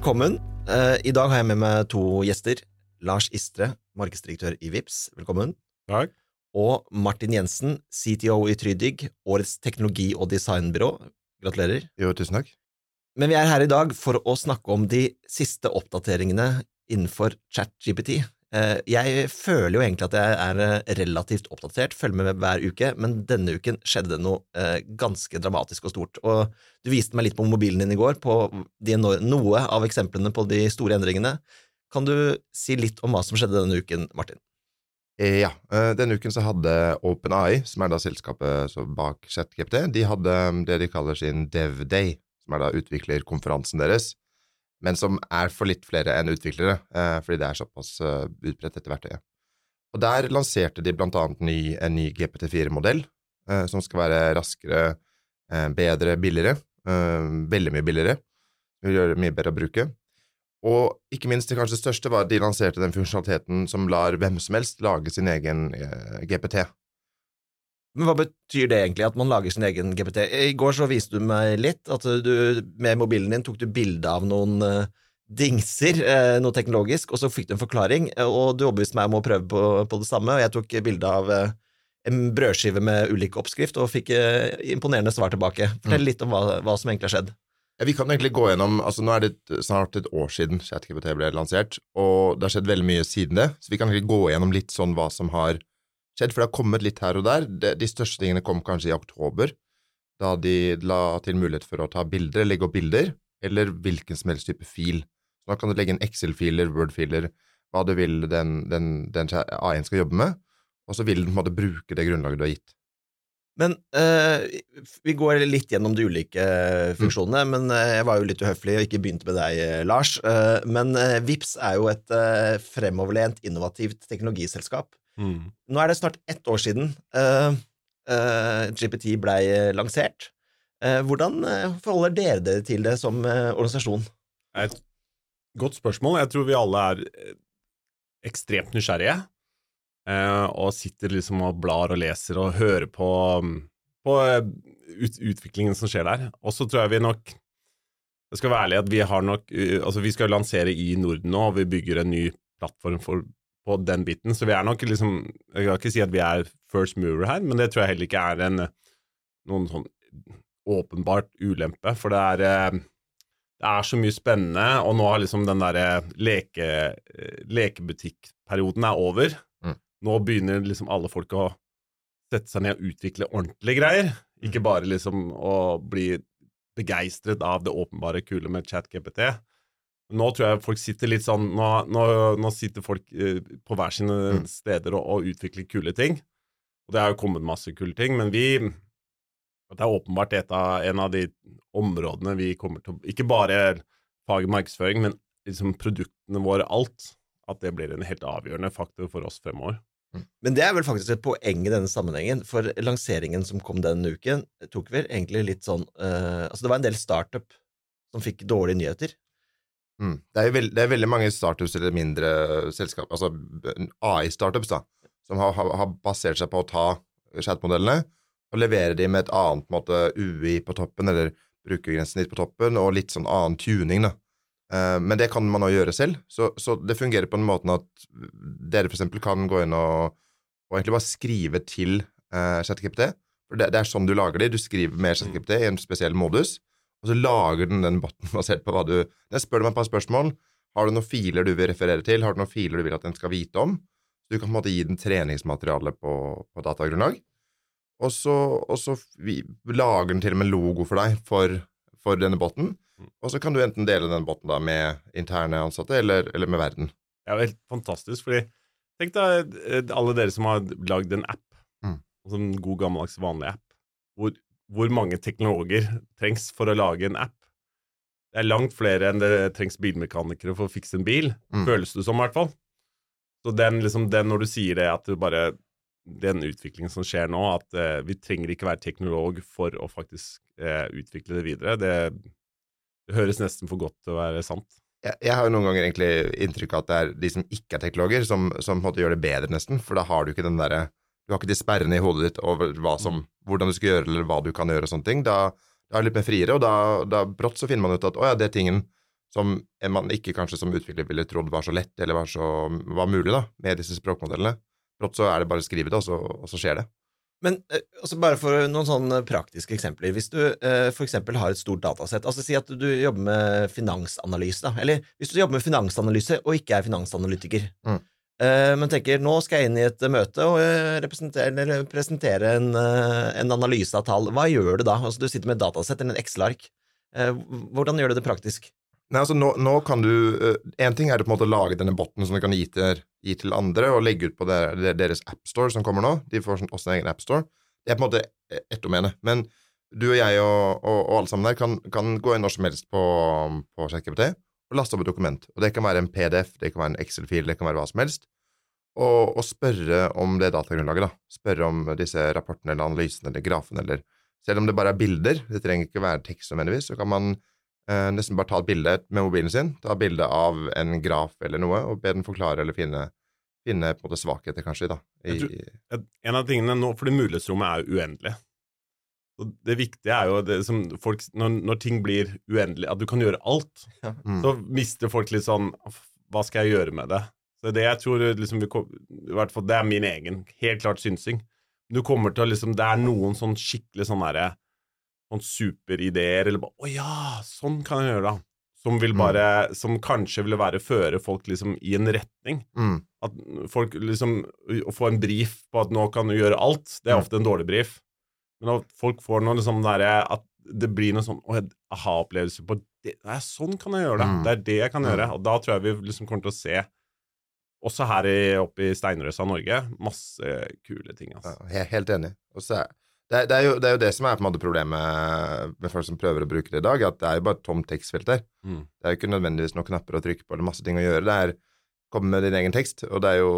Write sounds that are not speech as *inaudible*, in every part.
Velkommen. Eh, I dag har jeg med meg to gjester. Lars Istre, markedsdirektør i Vips. velkommen. Takk. Og Martin Jensen, CTO i Trydig, årets teknologi- og designbyrå. Gratulerer. Jo, tusen takk. Men vi er her i dag for å snakke om de siste oppdateringene innenfor ChatGPT. Eh, Jeg føler jo egentlig at jeg er eh, relativt oppdatert, følger med hver uke, men denne uken skjedde det noe eh, ganske dramatisk og stort. Og du viste meg litt på mobilen din i går, på noe av eksemplene på de store endringene. Kan du si litt om hva som skjedde denne uken, Martin? Ja, denne uken så hadde OpenAI, som er da selskapet bak ChatGPT, de hadde det de kaller sin DevDay, som er da utviklerkonferansen deres, men som er for litt flere enn utviklere, eh, fordi det er såpass eh, utbredt dette verktøyet. Og der lanserte de blant annet ny, en ny GPT4-modell, eh, som skal være raskere, bedre, billigere, veldig mye billigere, vil gjøre det mye bedre å bruke. Og ikke minst det kanskje største var at de lanserte den funksjonaliteten som lar hvem som helst lage sin egen GPT. Men hva betyr det egentlig, at man lager sin egen GPT? I går så viste du meg litt, at du med mobilen din tok du bilde av noen eh, dingser, eh, noe teknologisk, og så fikk du en forklaring, og du overbeviste meg om å prøve på, på det samme, og jeg tok bilde av eh, en brødskive med ulik oppskrift, og fikk imponerende svar tilbake. Fortell litt om hva, hva som egentlig har skjedd. Ja, vi kan egentlig gå gjennom, altså Nå er det snart et år siden ChatGPT ble lansert, og det har skjedd veldig mye siden det, så vi kan egentlig gå gjennom litt sånn hva som har skjedd, for det har kommet litt her og der. De, de største tingene kom kanskje i oktober, da de la til mulighet for å ta bilder, legge opp bilder, eller hvilken som helst type fil. Så da kan du legge inn Excel-filer, Word-filer, hva du vil den, den, den A1 skal jobbe med, og så vil den på en måte bruke det grunnlaget du har gitt. Men eh, vi går litt gjennom de ulike funksjonene, men eh, jeg var jo litt uhøflig og ikke begynte med deg, eh, Lars. Eh, men uh, Vips er jo et eh, fremoverlent, innovativt teknologiselskap. Mm. Nå er det snart ett år siden uh, uh, GPT blei lansert. Uh, hvordan eh, forholder dere dere til det som eh, organisasjon? Et godt spørsmål. Jeg tror vi alle er eh, ekstremt nysgjerrige. eh, Og sitter liksom og blar og leser og hører på, mm, på eh, ut, utviklingen som skjer der. Og så tror jeg vi nok Jeg skal være ærlig at vi har nok eh, Altså, vi skal lansere i Norden nå, og vi bygger en ny plattform for, på den biten. Så vi er nok liksom Jeg kan ikke si at vi er first mover her, men det tror jeg heller ikke er en noen sånn åpenbart ulempe, for det er eh, det er så mye spennende, og nå har liksom den derre leke, eh, lekebutikkperioden er over. Mm. Nå begynner liksom alle folk å sette seg ned og utvikle ordentlige greier, ikke bare liksom å bli begeistret av det åpenbare kule med ChatGPT. Nå tror jeg folk sitter litt sånn Nå, nå, nå sitter folk eh, på hver sine Mm. steder og, og utvikler kule ting. Og det har jo kommet masse kule ting, men vi Det er åpenbart et av, en av de områdene vi kommer til å Ikke bare faget markedsføring, men liksom produktene våre, alt. At det blir en helt avgjørende faktor for oss fremover. Men det er vel faktisk et poeng i denne sammenhengen, for lanseringen som kom denne uken, tok vel egentlig litt sånn uh, Altså, det var en del startup som fikk dårlige nyheter. Mm. Det, er veld, det er veldig mange startups eller mindre selskap, altså AI-startups, da, som har, har, har basert seg på å ta chat-modellene og levere de med et annet måte, UI på toppen, eller brukergrensen litt på toppen, og litt sånn annen tuning, da. Eh, men det kan man også gjøre selv, så, så det fungerer på den måten at dere eksempel kan gå inn og, og egentlig bare skrive til uh, ChatGPT. For det, det er sånn du lager de. Du skriver med ChatGPT i en spesiell modus, og så lager den den botten *laughs* basert på hva du Den spør deg et par spørsmål. Har du noen filer du vil referere til? Har du noen filer du vil at den skal vite om? Så du kan på en måte gi den treningsmateriale på, på datagrunnlag. Og så, og så vi, lager den til og med logo for deg for, for denne botten. Og så kan du enten dele den botten da med interne ansatte eller, eller med verden. Det er jo helt fantastisk, fordi Tenk deg eh, alle dere som har lagd en app, Mm. altså en god gammeldags vanlig app. Hvor, hvor mange teknologer trengs for å lage en app? Det er langt flere enn det trengs bilmekanikere for å fikse en bil. Mm. Føles det som, i hvert fall. Så den, liksom, den når du sier det, at du bare Den utviklingen som skjer nå, at eh, vi trenger ikke være teknolog for å faktisk eh, utvikle det videre, det, det høres nesten for godt til å være sant. Jeg, jeg har jo noen ganger egentlig inntrykk av at det er de som ikke er teknologer, som, som gjør det bedre, nesten. For da har du ikke den derre Du har ikke de sperrene i hodet ditt over hva som, hvordan du skal gjøre, eller hva du kan gjøre og sånne ting. Da, da er det litt mer friere, og da, da brått så finner man ut at å ja, det tingen som man ikke kanskje som utvikler ville trodd var så lett, eller var, så, var mulig, da, med disse språkmodellene. Brått så er det bare å skrive det, og så, og så skjer det. Men altså bare for noen sånne praktiske eksempler. Hvis du eh, eksempel har et stort datasett, altså si at du jobber med finansanalyse, da. Eller hvis du jobber med finansanalyse og ikke er finansanalytiker, Mm. Eh, men tenker nå skal jeg inn i et møte og eh, presentere en, eh, en analyse av tall, hva gjør du da? Altså Du sitter med et datasett eller en Excel-ark. Eh, hvordan gjør du det praktisk? Nei, altså nå, nå kan du Én ting er å en lage denne botten som du kan gi til, gi til andre, og legge ut på der, der, deres appstore som kommer nå. De får sånn- også en egen appstore. Det er på en måte ett domene. Men du og jeg og, og, og alle sammen der kan, kan gå inn når som helst på, på ChatGPT og laste opp et dokument. Og Det kan være en PDF, det kan være en Excel-fil, det kan være hva som helst. Og, og spørre om det datagrunnlaget. da. Spørre om disse rapportene eller analysene eller grafene eller Selv om det bare er bilder, det trenger ikke være tekst nødvendigvis, så kan man eh, nesten bare ta et bilde med mobilen sin, ta bilde av en graf eller noe, og be den forklare eller finne, finne på en måte svakheter, kanskje, da. I, Et- En av tingene nå, fordi mulighetsrommet er uendelig. Og det viktige er jo det som folk, når, når ting blir uendelig, at du kan gjøre alt, mm. så mister folk litt sånn Hva skal jeg gjøre med det? Så det jeg tror liksom vi kom, i hvert fall, Det er min egen, helt klart synsing. Du kommer til å liksom Det er noen sånn skikkelig sånn derre Sånn superideer, eller bare Å ja, sånn kan jeg gjøre det. Som vil bare Som kanskje ville være føre folk liksom i en retning. Mm. At folk liksom Å få en brief på at nå kan du gjøre alt, det er Mm. ofte en dårlig brief. Men at folk får noe liksom der, At det blir noe sånn aha-opplevelse på det, Nei, sånn kan jeg gjøre det. Mm. Det er det jeg kan gjøre. Og da tror jeg vi liksom kommer til å se, også her i, oppe i Steinrøsa Norge, masse kule ting. Ja, Altså. er helt enig. Er, det, det, er jo, det er jo det som er på en måte problemet med folk som prøver å bruke det i dag, at det er jo bare et tomt tekstfelt der. Mm. Det er jo ikke nødvendigvis noen knapper å trykke på eller masse ting å gjøre. Det er komme med din egen tekst, og det er jo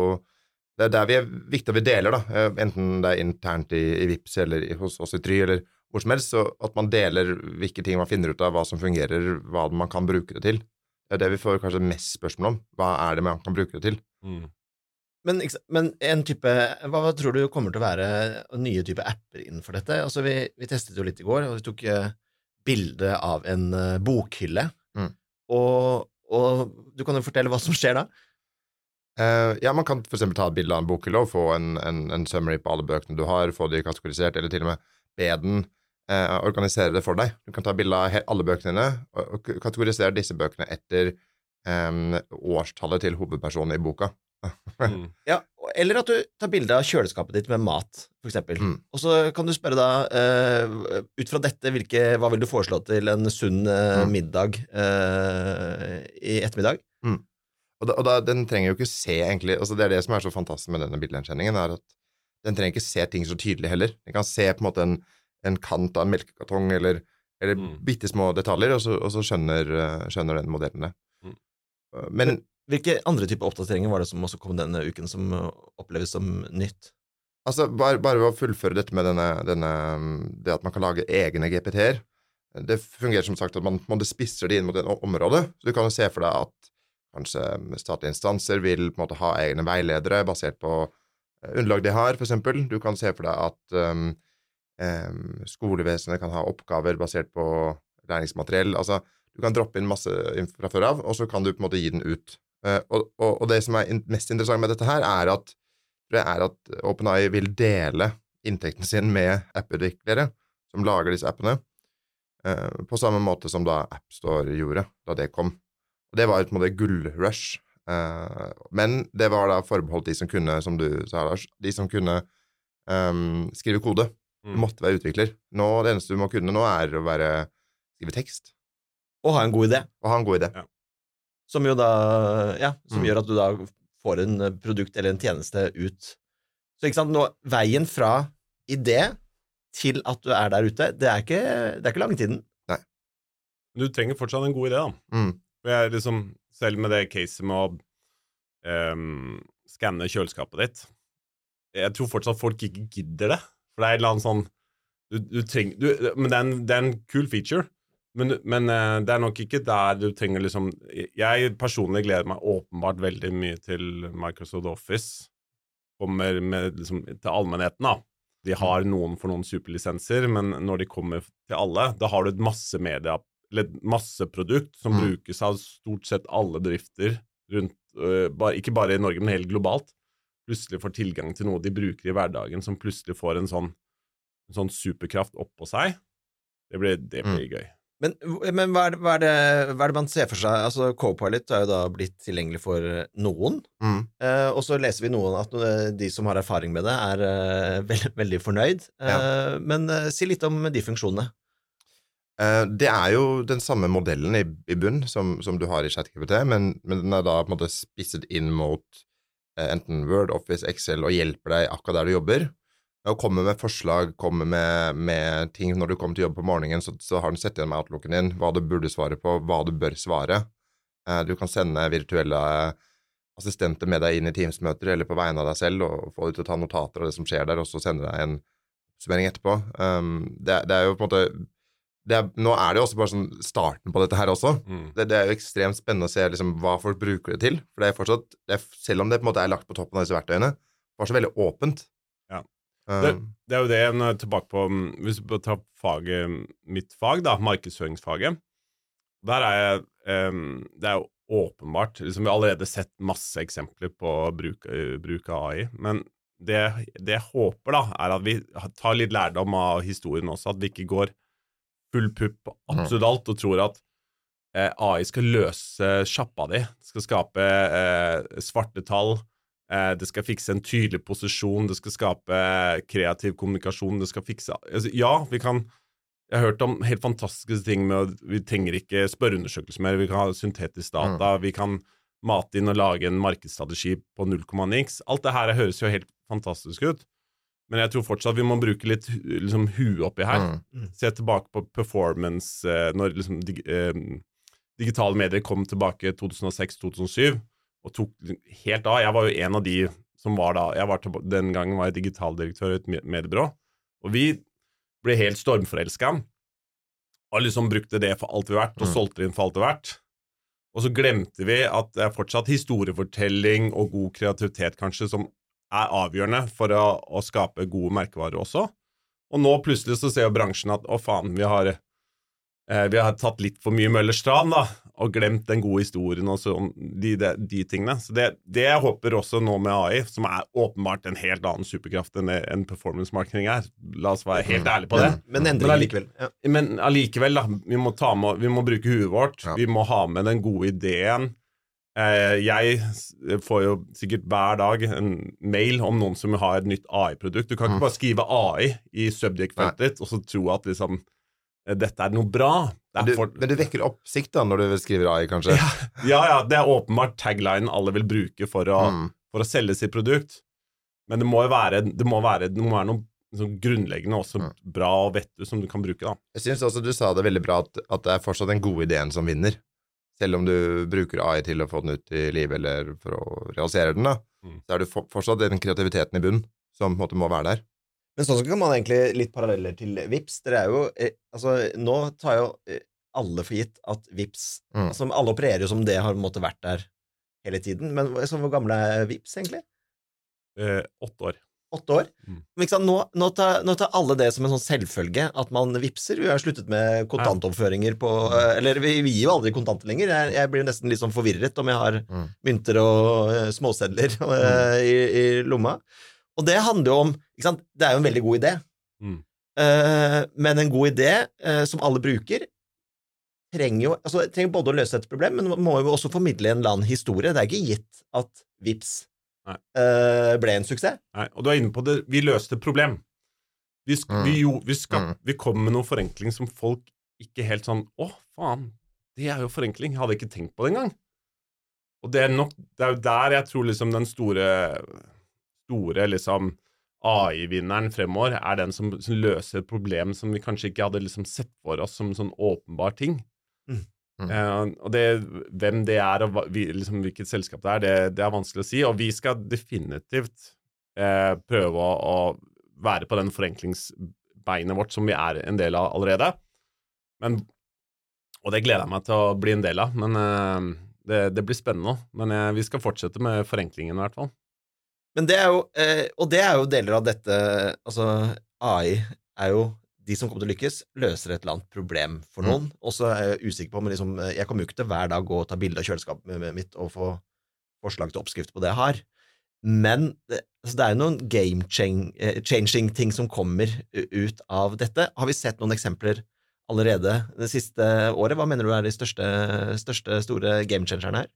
det er der vi er viktig at vi deler, da. Eh, Enten det er internt i, i Vips eller i, hos oss i Try eller hvor som helst, så at man deler hvilke ting man finner ut av, hva som fungerer, hva man kan bruke det til. Det er det vi får kanskje mest spørsmål om. Hva er det man kan bruke det til? Mm. Men, men en type hva, hva tror du kommer til å være nye type apper innenfor dette? Altså, vi, vi testet jo litt i går, og vi tok uh, bilde av en uh, bokhylle. Mm. Og, og du kan jo fortelle hva som skjer da? Eh, ja, man kan eksempel ta et bilde av en bokhylle og få en, en, en summary på alle bøkene du har, få de kategorisert, eller til og med be den uh, organisere det for deg. Du kan ta bilde av alle bøkene dine og, og kategorisere disse bøkene etter um, årstallet til hovedpersonen i boka. Mm. *laughs* Ja, eller at du tar bilde av kjøleskapet ditt med mat, eksempel. Mm. Og så kan du spørre da, uh, ut fra dette, hvilke, hva vil du foreslå til en sunn uh, Mm. middag uh, i ettermiddag? Og, da, og da, den trenger jo ikke se egentlig altså Det er det som er så fantastisk med denne bildegjenkjenningen, er at den trenger ikke se ting så tydelig heller. Den kan se på en måte en, en kant av en melkekartong eller, eller Mm. bitte små detaljer, og så, og så skjønner, eh, skjønner den modellen det. Mm. Men, Men Hvilke andre typer oppdateringer var det som også kom denne uken, som eh, oppleves som nytt? Altså, bare, bare ved å fullføre dette med denne, denne, det at man kan lage egne GPT-er Det fungerer som sagt at man man spisser det inn mot et område. Så du kan jo se for deg at kanskje statlige instanser vil på en måte ha egne veiledere basert på eh, underlag de har, eksempel. Du kan se for deg at um, um, skolevesenet kan ha oppgaver basert på læringsmateriell. Altså, du kan droppe inn masse fra før av, og så kan du på en måte gi den ut. Uh, og, og, og det som er mest interessant med dette her, er at er at OpenAI vil dele inntekten sin med apputviklere som lager disse appene, uh, på samme måte som da AppStore gjorde da det kom. Og Det var på en måte gullrush, eh, men det var da forbeholdt de som kunne, som du sa, Lars, de som kunne um, skrive kode. Du Mm. måtte være utvikler. Nå, Det eneste du må kunne nå, er å være, skrive tekst Og ha en god idé, og ha en god idé. som jo da Ja, som Mm. gjør at du da får en eh, produkt eller en tjeneste ut. Så ikke sant, nå, veien fra idé til at du er der ute, det er ikke, det er ikke langtiden. Men du trenger fortsatt en god idé, da. Mm. Jeg liksom, selv med det caset med å um, skanne kjøleskapet ditt Jeg tror fortsatt folk ikke gidder det. For det er et eller annet sånn du, du trenger, du, Men det er, en, det er en kul feature. Men, men uh, det er nok ikke der du trenger liksom Jeg personlig gleder meg åpenbart veldig mye til Microsoft Office. Kommer med, liksom, til allmennheten, da. De har noen for noen superlisenser, men når de kommer til alle, da har du et masse media eller et masseprodukt som Mm. brukes av stort sett alle bedrifter rundt uh, bare, Ikke bare i Norge, men helt globalt. Plutselig får tilgang til noe de bruker i hverdagen, som plutselig får en sånn, en sånn superkraft oppå seg. Det blir, det blir gøy. Men, men hva, er det, hva, er det, hva er det man ser for seg? Altså, Copilot er jo da blitt tilgjengelig for noen, Mm. eh, og så leser vi noen at eh, de som har erfaring med det, er eh, veld, veldig fornøyd. Eh, Men si litt om de funksjonene. Eh, Det er jo den samme modellen i, i bunn som, som du har i ChatGPT, men, men den er da på en måte spisset inn mot eh, enten Word, Office, Excel og hjelper deg akkurat der du jobber. Og kommer med forslag, kommer med, med ting når du kommer til jobb på morgenen, så, så har den sett igjen med outlooken din, hva du burde svare på, hva du bør svare. Eh, Du kan sende virtuelle assistenter med deg inn i Teams-møter eller på vegne av deg selv og få dem til å ta notater av det som skjer der, og så sende deg en oppsummering etterpå. Um, det, det er jo på en måte er, Nå er det jo også bare sånn starten på dette her også. Mm. Det, det er jo ekstremt spennende å se liksom, hva folk bruker det til. For det er fortsatt, det er, selv om det på en måte er lagt på toppen av disse verktøyene, var så veldig åpent. Ja. Um, Det, det er jo det, når jeg er tilbake på mm, Hvis du tar faget, mitt fag, da, markedsføringsfaget Der er jeg um, Det er jo åpenbart liksom, Vi har allerede sett masse eksempler på bruk, eh, bruk av AI. Men det, det jeg håper, da, er at vi tar litt lærdom av historien også. At vi ikke går full pupp absolutt alt og tror at eh, AI skal løse sjappa di. Skal skape eh, svarte tall. Eh, det skal fikse en tydelig posisjon, det skal skape kreativ kommunikasjon, det skal fikse altså, Ja, vi kan Jeg har hørt om helt fantastiske ting med at vi trenger ikke spørreundersøkelser mer, vi kan ha syntetisk data, vi kan mate inn og lage en markedsstrategi på null komma niks. Alt det her høres jo helt fantastisk ut, men jeg tror fortsatt vi må bruke litt liksom, huet oppi her. mm, Se tilbake på performance eh, når liksom, dig, eh, digitale medier kom tilbake 2006-2007 og tok helt av. Jeg var jo en av de som var da jeg var til, Den gangen var jeg digitaldirektør i et me- mediebyrå, og vi ble helt stormforelska og liksom brukte det for alt vi verdt, og Mm. solgte det inn for alt det verdt. Og så glemte vi at det er fortsatt historiefortelling og god kreativitet kanskje som er avgjørende for å, å skape gode merkevarer også. Og nå plutselig så ser jo bransjen at å faen, vi har, eh, vi har tatt litt for mye Møllers tran, da, og glemt den gode historien og sånn, de, de, de tingene. Så det, det jeg håper også nå med AI, som er åpenbart en helt annen superkraft enn, en performance marketing er, la oss være helt ærlige på det. Men Men endring likevel. Ja. Men allikevel, da. Vi må, ta med, vi må bruke huet vårt. Ja. Vi må ha med den gode ideen. Eh, jeg får jo sikkert hver dag en mail om noen som har et nytt AI-produkt. Du kan Mm. ikke bare skrive AI i subject-feltet ditt og så tro at liksom eh, dette er noe bra. Det men, er du, men du vekker oppsikt da når du skriver AI, kanskje? ja, ja, det er åpenbart taglinen alle vil bruke for å, Mm. for å selge sitt produkt. Men det må jo være, det må være, det må være noe sånn grunnleggende også Mm. bra og vettug som du kan bruke. da. Jeg syns også du sa det veldig bra, at, at det er fortsatt den gode ideen som vinner. Selv om du bruker AI til å få den ut i livet eller for å realisere den, da, Mm. så er det for, fortsatt den kreativiteten i bunnen som på en måte må være der. Men sånn så kan man egentlig litt paralleller til Vips. Dere er jo eh, Altså, nå tar jo eh, alle for gitt at Vips Mm. altså, Alle opererer jo som det har måte vært der hele tiden. Men så, hvor gamle er Vips egentlig? Eh, åtte år. Åtte år? Mm. Men nå, nå, tar, nå tar alle det som en sånn selvfølge, at man vipser. Vi har sluttet med kontantoppføringer på eh, Eller vi, vi gir jo aldri kontanter lenger. Jeg, jeg blir nesten litt sånn forvirret om jeg har Mm. mynter og uh, småsedler *laughs* eh, i, i lomma. Og det handler jo om Det er jo en veldig god idé. Mm. Uh, men en god idé som alle bruker, trenger jo altså, trenger både å løse et problem, men må jo også formidle en eller annen historie. Det er ikke gitt at Vips ble en suksess. Nei, og du er inne på det. Vi løste et problem. Vi, Mm. vi, jo, vi, skap Mm. vi kom med noe forenkling som folk ikke helt sånn Å, faen, det er jo forenkling. Jeg hadde ikke tenkt på det engang. Og det er nok Det er jo der jeg tror liksom den store Store liksom AI-vinneren fremover er den som, som løser et problem som vi kanskje ikke hadde liksom sett for oss som sånn åpenbar ting. Mm. Eh, og det, hvem det er, og hva, liksom, hvilket selskap det er, det, det er vanskelig å si. Og vi skal definitivt eh, prøve å, å være på den forenklingsbeinet vårt som vi er en del av allerede. Men, og det gleder jeg meg til å bli en del av. Men eh, det, det blir spennende. Men eh, vi skal fortsette med forenklingen i hvert fall. Men det er jo, eh, og det er jo deler av dette Altså, AI er jo de som kommer til å lykkes, løser et eller annet problem for noen. Og så er jeg usikker på men liksom, Jeg kommer jo ikke til hver dag gå og ta bilde av kjøleskapet mitt og få forslag til oppskrift på det jeg har. Men så altså det er jo noen game-changing ting som kommer ut av dette. Har vi sett noen eksempler allerede det siste året? Hva mener du er de største, største store game-changerne her?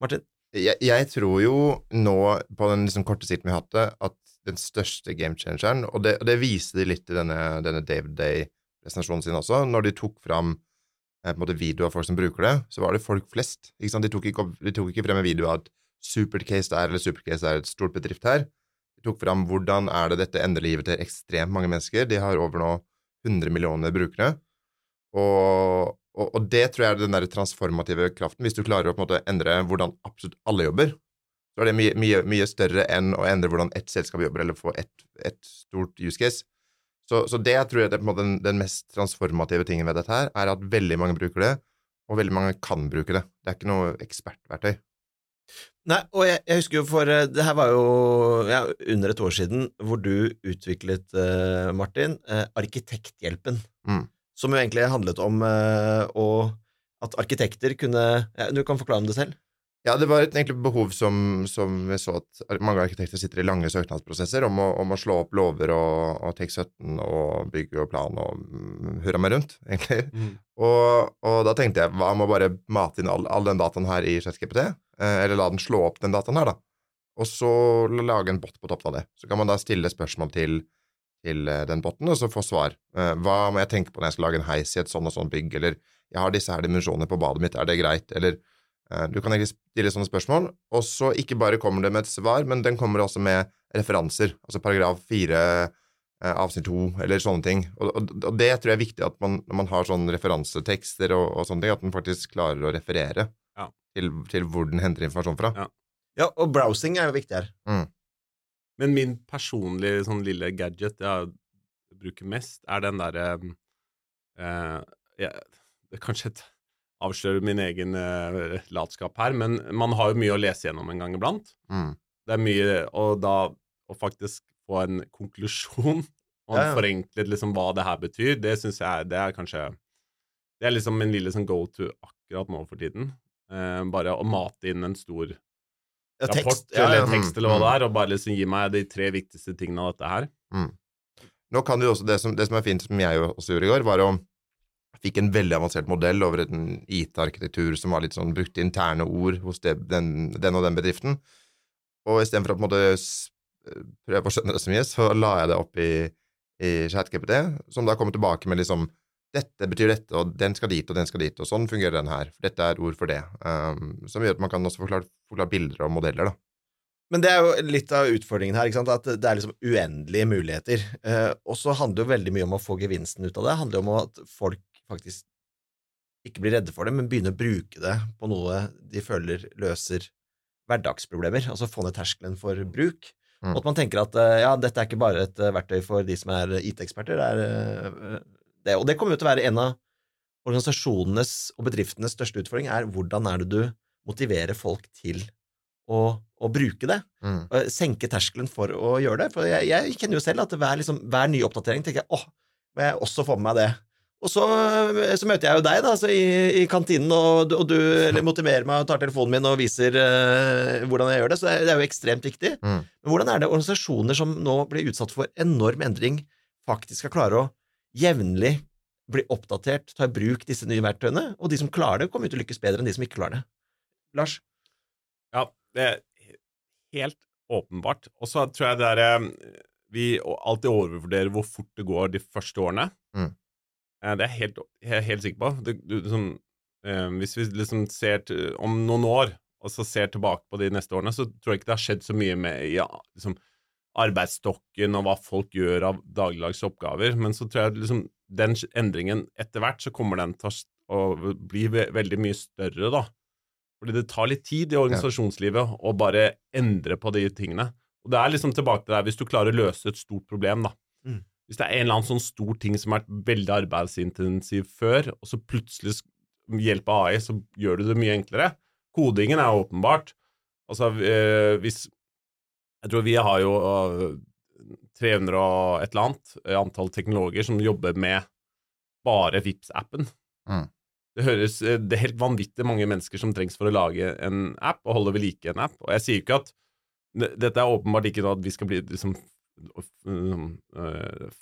Martin? Jeg, jeg, tror jo nå, på den liksom korte siden vi har hatt det, at den største game-changeren, og det, det viste de litt i denne, denne David Day-presentasjonen sin også, når de tok fram eh, på en måte video av folk som bruker det, så var det folk flest. Ikke sant? De, tok ikke, de tok ikke frem en video av at Supercase der eller Supercase er et stort bedrift her. De tok fram hvordan er det dette endrer livet til ekstremt mange mennesker. De har over nå 100 millioner brukere. Og, og, og, det tror jeg er den der transformative kraften. Hvis du klarer å en måte endre hvordan absolutt alle jobber, så er det mye, mye, mye større enn å endre hvordan ett selskap jobber, eller få ett et stort use case. Så, så, det tror jeg er den, den, mest transformative tingen ved dette her, er at veldig mange bruker det, og veldig mange kan bruke det. Det er ikke noe ekspertverktøy. Nei, og jeg, jeg, husker jo for eh, Det her var jo ja, under et år siden hvor du utviklet, eh, Martin, eh, Arkitekthjelpen. Mm. Som jo egentlig handlet om eh, å, at arkitekter kunne ja, Du kan forklare om det selv? Ja, det var et egentlig behov som, som, vi så at mange arkitekter sitter i lange søknadsprosesser om å, om å slå opp lover og, og TEK17 og bygge og plan og mm, hurra meg rundt, egentlig. Mm. Og, og, da tenkte jeg hva med å bare mate inn all, all den dataen her i ChatGPT? Eh, eller la den slå opp den dataen her, da. Og så lage en bot på toppen av det. Så kan man da stille spørsmål til, til eh, den boten, og så få svar. Eh, hva må jeg tenke på når jeg skal lage en heis i et sånn og sånn bygg, eller jeg har disse her dimensjonene på badet mitt, er det greit, eller du kan egentlig stille sånne spørsmål, og så ikke bare kommer det med et svar, men den kommer også med referanser, altså paragraf fire, eh, avsnitt to, eller sånne ting. Og, og, og, det tror jeg er viktig at man, når man har sånne referansetekster og, og sånne ting, at man faktisk klarer å referere ja. til, til, hvor den henter informasjon fra. Ja, ja og browsing er jo viktig her. Mm. Men min personlige sånn lille gadget jeg bruker mest, er den derre eh, eh, Det kanskje et avsløre min egen uh, latskap her, men man har jo mye å lese gjennom en gang iblant. Mm. Det er mye Og da å faktisk få en konklusjon *laughs* og ja, ja. forenklet liksom hva det her betyr, det syns jeg det er kanskje Det er liksom min lille sånn go to akkurat nå for tiden. Uh, bare å mate inn en stor ja, rapport tekst, eller tekst eller hva mm. det er, og bare liksom gi meg de tre viktigste tingene av dette her. Mm. Nå kan du også, det som, det som er fint, som jeg også gjorde i går, var å fikk en veldig avansert modell over en IT-arkitektur som var litt sånn brukte interne ord hos det, den, den, og den bedriften. Og istedenfor å på en måte prøve å skjønne det så mye, så la jeg det opp i, i ChatGPT, som da kommer tilbake med liksom dette betyr dette, og den skal dit, og den skal dit, og sånn fungerer den her. Dette er ord for det. Um, som gjør at man kan også forklare, forklare bilder og modeller, da. Men det er jo litt av utfordringen her, at det er liksom uendelige muligheter. Eh, og så handler jo veldig mye om å få gevinsten ut av det. Det handler jo om at folk faktisk ikke blir redde for det, men begynner å bruke det på noe de føler løser hverdagsproblemer, altså få ned terskelen for bruk. Mm. Og at man tenker at eh, ja, dette er ikke bare et eh, verktøy for de som er IT-eksperter, det er eh, det. Og det kommer jo til å være en av organisasjonenes og bedriftenes største utfordring, er hvordan er det du motiverer folk til å, å bruke det? Mm. Senke terskelen for å gjøre det. For jeg, jeg kjenner jo selv at hver, liksom, hver ny oppdatering tenker jeg åh, må jeg også få med meg det? Og så, så, møter jeg jo deg da, i, i, kantinen, og, og du motiverer meg og tar telefonen min og viser uh, hvordan jeg gjør det. Så det er, det er jo ekstremt viktig. Mm. Men hvordan er det organisasjoner som nå blir utsatt for enorm endring, faktisk skal klare å jevnlig bli oppdatert, ta i bruk disse nye verktøyene? Og de som klarer det, kommer til å lykkes bedre enn de som ikke klarer det. Lars? Ja, det er helt åpenbart. Og så tror jeg det er eh, Vi alltid overvurderer hvor fort det går de første årene. Mm. Eh, det er jeg helt, helt, helt sikker på. Det, du, liksom, eh, hvis vi liksom ser til, om noen år, og så ser tilbake på de neste årene, så tror jeg ikke det har skjedd så mye med ja, liksom, arbeidsstokken og hva folk gjør av dagligdags oppgaver, men så tror jeg liksom, den endringen etter hvert så kommer den til å bli ve veldig mye større, da. Fordi det tar litt tid i organisasjonslivet å bare endre på de tingene. Og det er liksom tilbake til deg hvis du klarer å løse et stort problem, da. Mm. Hvis det er en eller annen sånn stor ting som har vært veldig arbeidsintensiv før, og så plutselig med hjelp av AI så gjør du det mye enklere. Kodingen er åpenbart. Altså, eh, hvis Jeg tror vi har jo uh, 300 og et eller annet eh, antall teknologer som jobber med bare Vipps-appen. Mm. Det høres eh, Det er helt vanvittig mange mennesker som trengs for å lage en app og holde ved like en app. Og jeg sier ikke at Dette er åpenbart ikke noe at vi skal bli liksom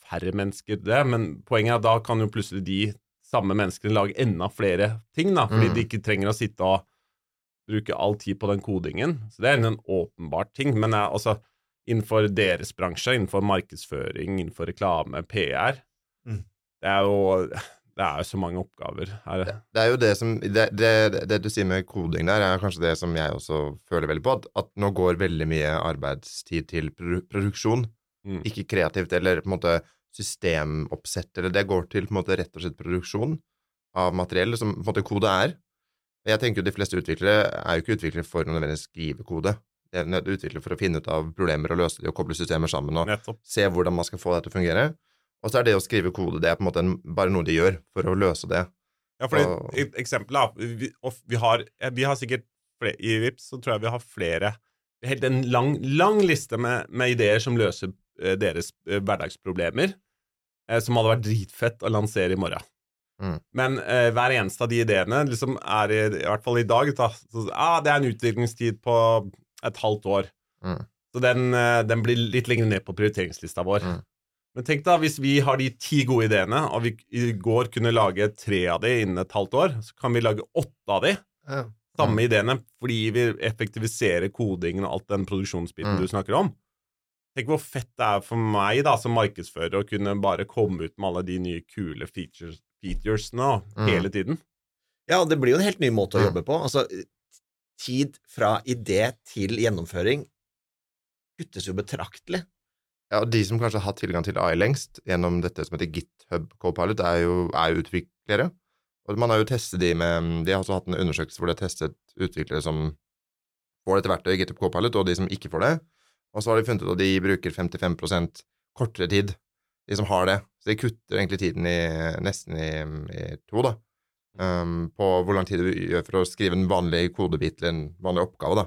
færre mennesker, det, men poenget er at da kan jo plutselig de samme menneskene lage enda flere ting, da, fordi Mm. de ikke trenger å sitte og bruke all tid på den kodingen. Så det er en åpenbart ting. Men jeg, altså, innenfor deres bransje, innenfor markedsføring, innenfor reklame, PR Mm. Det er jo det er jo så mange oppgaver her. Det er jo det som det, det, det du sier med koding der, er kanskje det som jeg også føler veldig på, at, at nå går veldig mye arbeidstid til produ produksjon, Mm. ikke kreativt eller på en måte systemoppsett, eller det går til på en måte rett og slett produksjon av materiell, som på en måte kode er. Jeg tenker jo de fleste utviklere er jo ikke utviklere for å nødvendigvis skrive kode. De er utviklere for å finne ut av problemer og løse de og koble systemer sammen og Nettopp. se hvordan man skal få det til å fungere. Og så er det å skrive kode det er på en måte bare noe de gjør for å løse det. Ja, for Og- eksempel da, vi, vi, har, vi har sikkert flere, I Vips så tror jeg vi har flere Helt en lang, lang liste med, med ideer som løser deres eh, hverdagsproblemer, eh, som hadde vært dritfett å lansere i morgen. Mm. Men eh, hver eneste av de ideene liksom er i, i hvert fall i dag da, så, ah, Det er en utviklingstid på et halvt år. Mm. Så den, eh, den blir litt lenger ned på prioriteringslista vår. Mm. Men tenk da, hvis vi har de ti gode ideene, og vi i går kunne lage tre av de innen et halvt år, så kan vi lage åtte av de, samme ideene, fordi vi effektiviserer kodingen og alt den produksjonsbiten Mm. du snakker om. Tenk hvor fett det er for meg da, som markedsfører å kunne bare komme ut med alle de nye kule features, featuresene Mm. hele tiden. Ja, og det blir jo en helt ny måte å Mm. jobbe på. Altså, tid fra idé til gjennomføring kuttes jo betraktelig. Ja, og De som kanskje har hatt tilgang til AI lengst gjennom dette som heter GitHub Copilot, er jo er utviklere. Og man har jo testet de med De har også hatt en undersøkelse hvor de har testet utviklere som får dette verktøyet, GitHub Copilot, og de som ikke får det. Og så har de funnet ut at de bruker 55% kortere tid, de som har det. Så de kutter egentlig tiden i, nesten i, i to, da. Um, på hvor lang tid du gjør for å skrive en vanlig kodebit til en vanlig oppgave, da.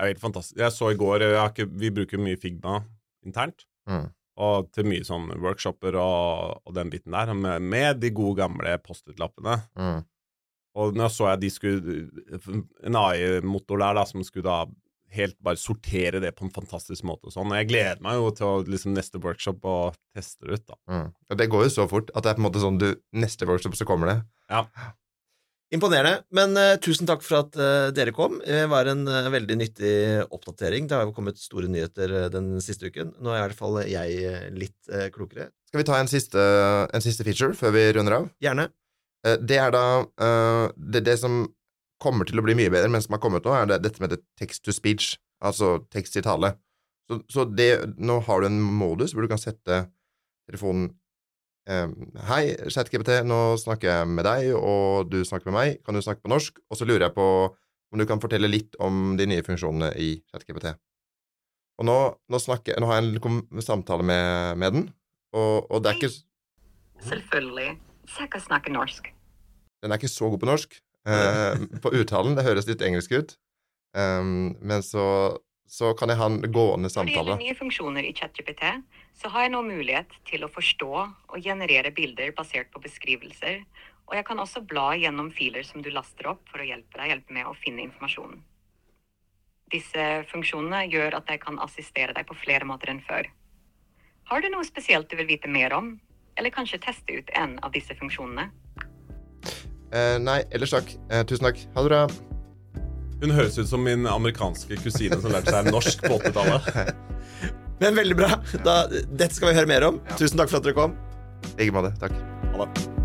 Det er helt fantastisk. Jeg så i går ikke, Vi bruker mye Figma internt. Mm. Og til mye sånn workshoper og, og den biten der, med, med de gode, gamle Post-It-lappene. Mm. Og nå så jeg de skulle En AI-motor der da, som skulle da helt bare sortere det på en fantastisk måte og sånn. Og jeg gleder meg jo til å liksom neste workshop og teste det ut, da. Mm. Og det går jo så fort at det er på en måte sånn du Neste workshop så kommer det. Ja. Imponerende. Men uh, tusen takk for at uh, dere kom. Det var en uh, veldig nyttig oppdatering. Det har jo kommet store nyheter den siste uken. Nå er i hvert fall jeg litt klokere. Skal vi ta en siste, en siste feature før vi runder av? Gjerne. Eh, Det er da eh, det, det som kommer til å bli mye bedre, men som har kommet nå, er det, dette med text to speech, altså tekst i tale. Så, så det, nå har du en modus hvor du kan sette telefonen eh, Hei, ChatGPT, nå snakker jeg med deg, og du snakker med meg. Kan du snakke på norsk? Og så lurer jeg på om du kan fortelle litt om de nye funksjonene i ChatGPT. Og nå, nå, snakker, nå har jeg en samtale med, med den, og, og det er ikke Selvfølgelig. sikkert snakke norsk. Den er ikke så god på norsk. Eh, på uttalen, det høres litt engelsk ut. Um, men så, så kan jeg ha en gående Når det samtale. gjelder nye funksjoner i ChatGPT, så har jeg nå mulighet til å forstå og generere bilder basert på beskrivelser, og jeg kan også bla gjennom filer som du laster opp for å hjelpe deg hjelpe med å finne informasjon. Disse funksjonene gjør at jeg kan assistere deg på flere måter enn før. Har du noe spesielt du vil vite mer om, eller kanskje teste ut en av disse funksjonene? Eh, nei, ellers takk. Eh, tusen takk. Ha det bra. Hun høres ut som min amerikanske kusine som lærte seg norsk på 80-tallet. *laughs* Men veldig bra. Da, dette skal vi høre mer om. Tusen takk for at dere kom. I like måte. Takk. Ha det.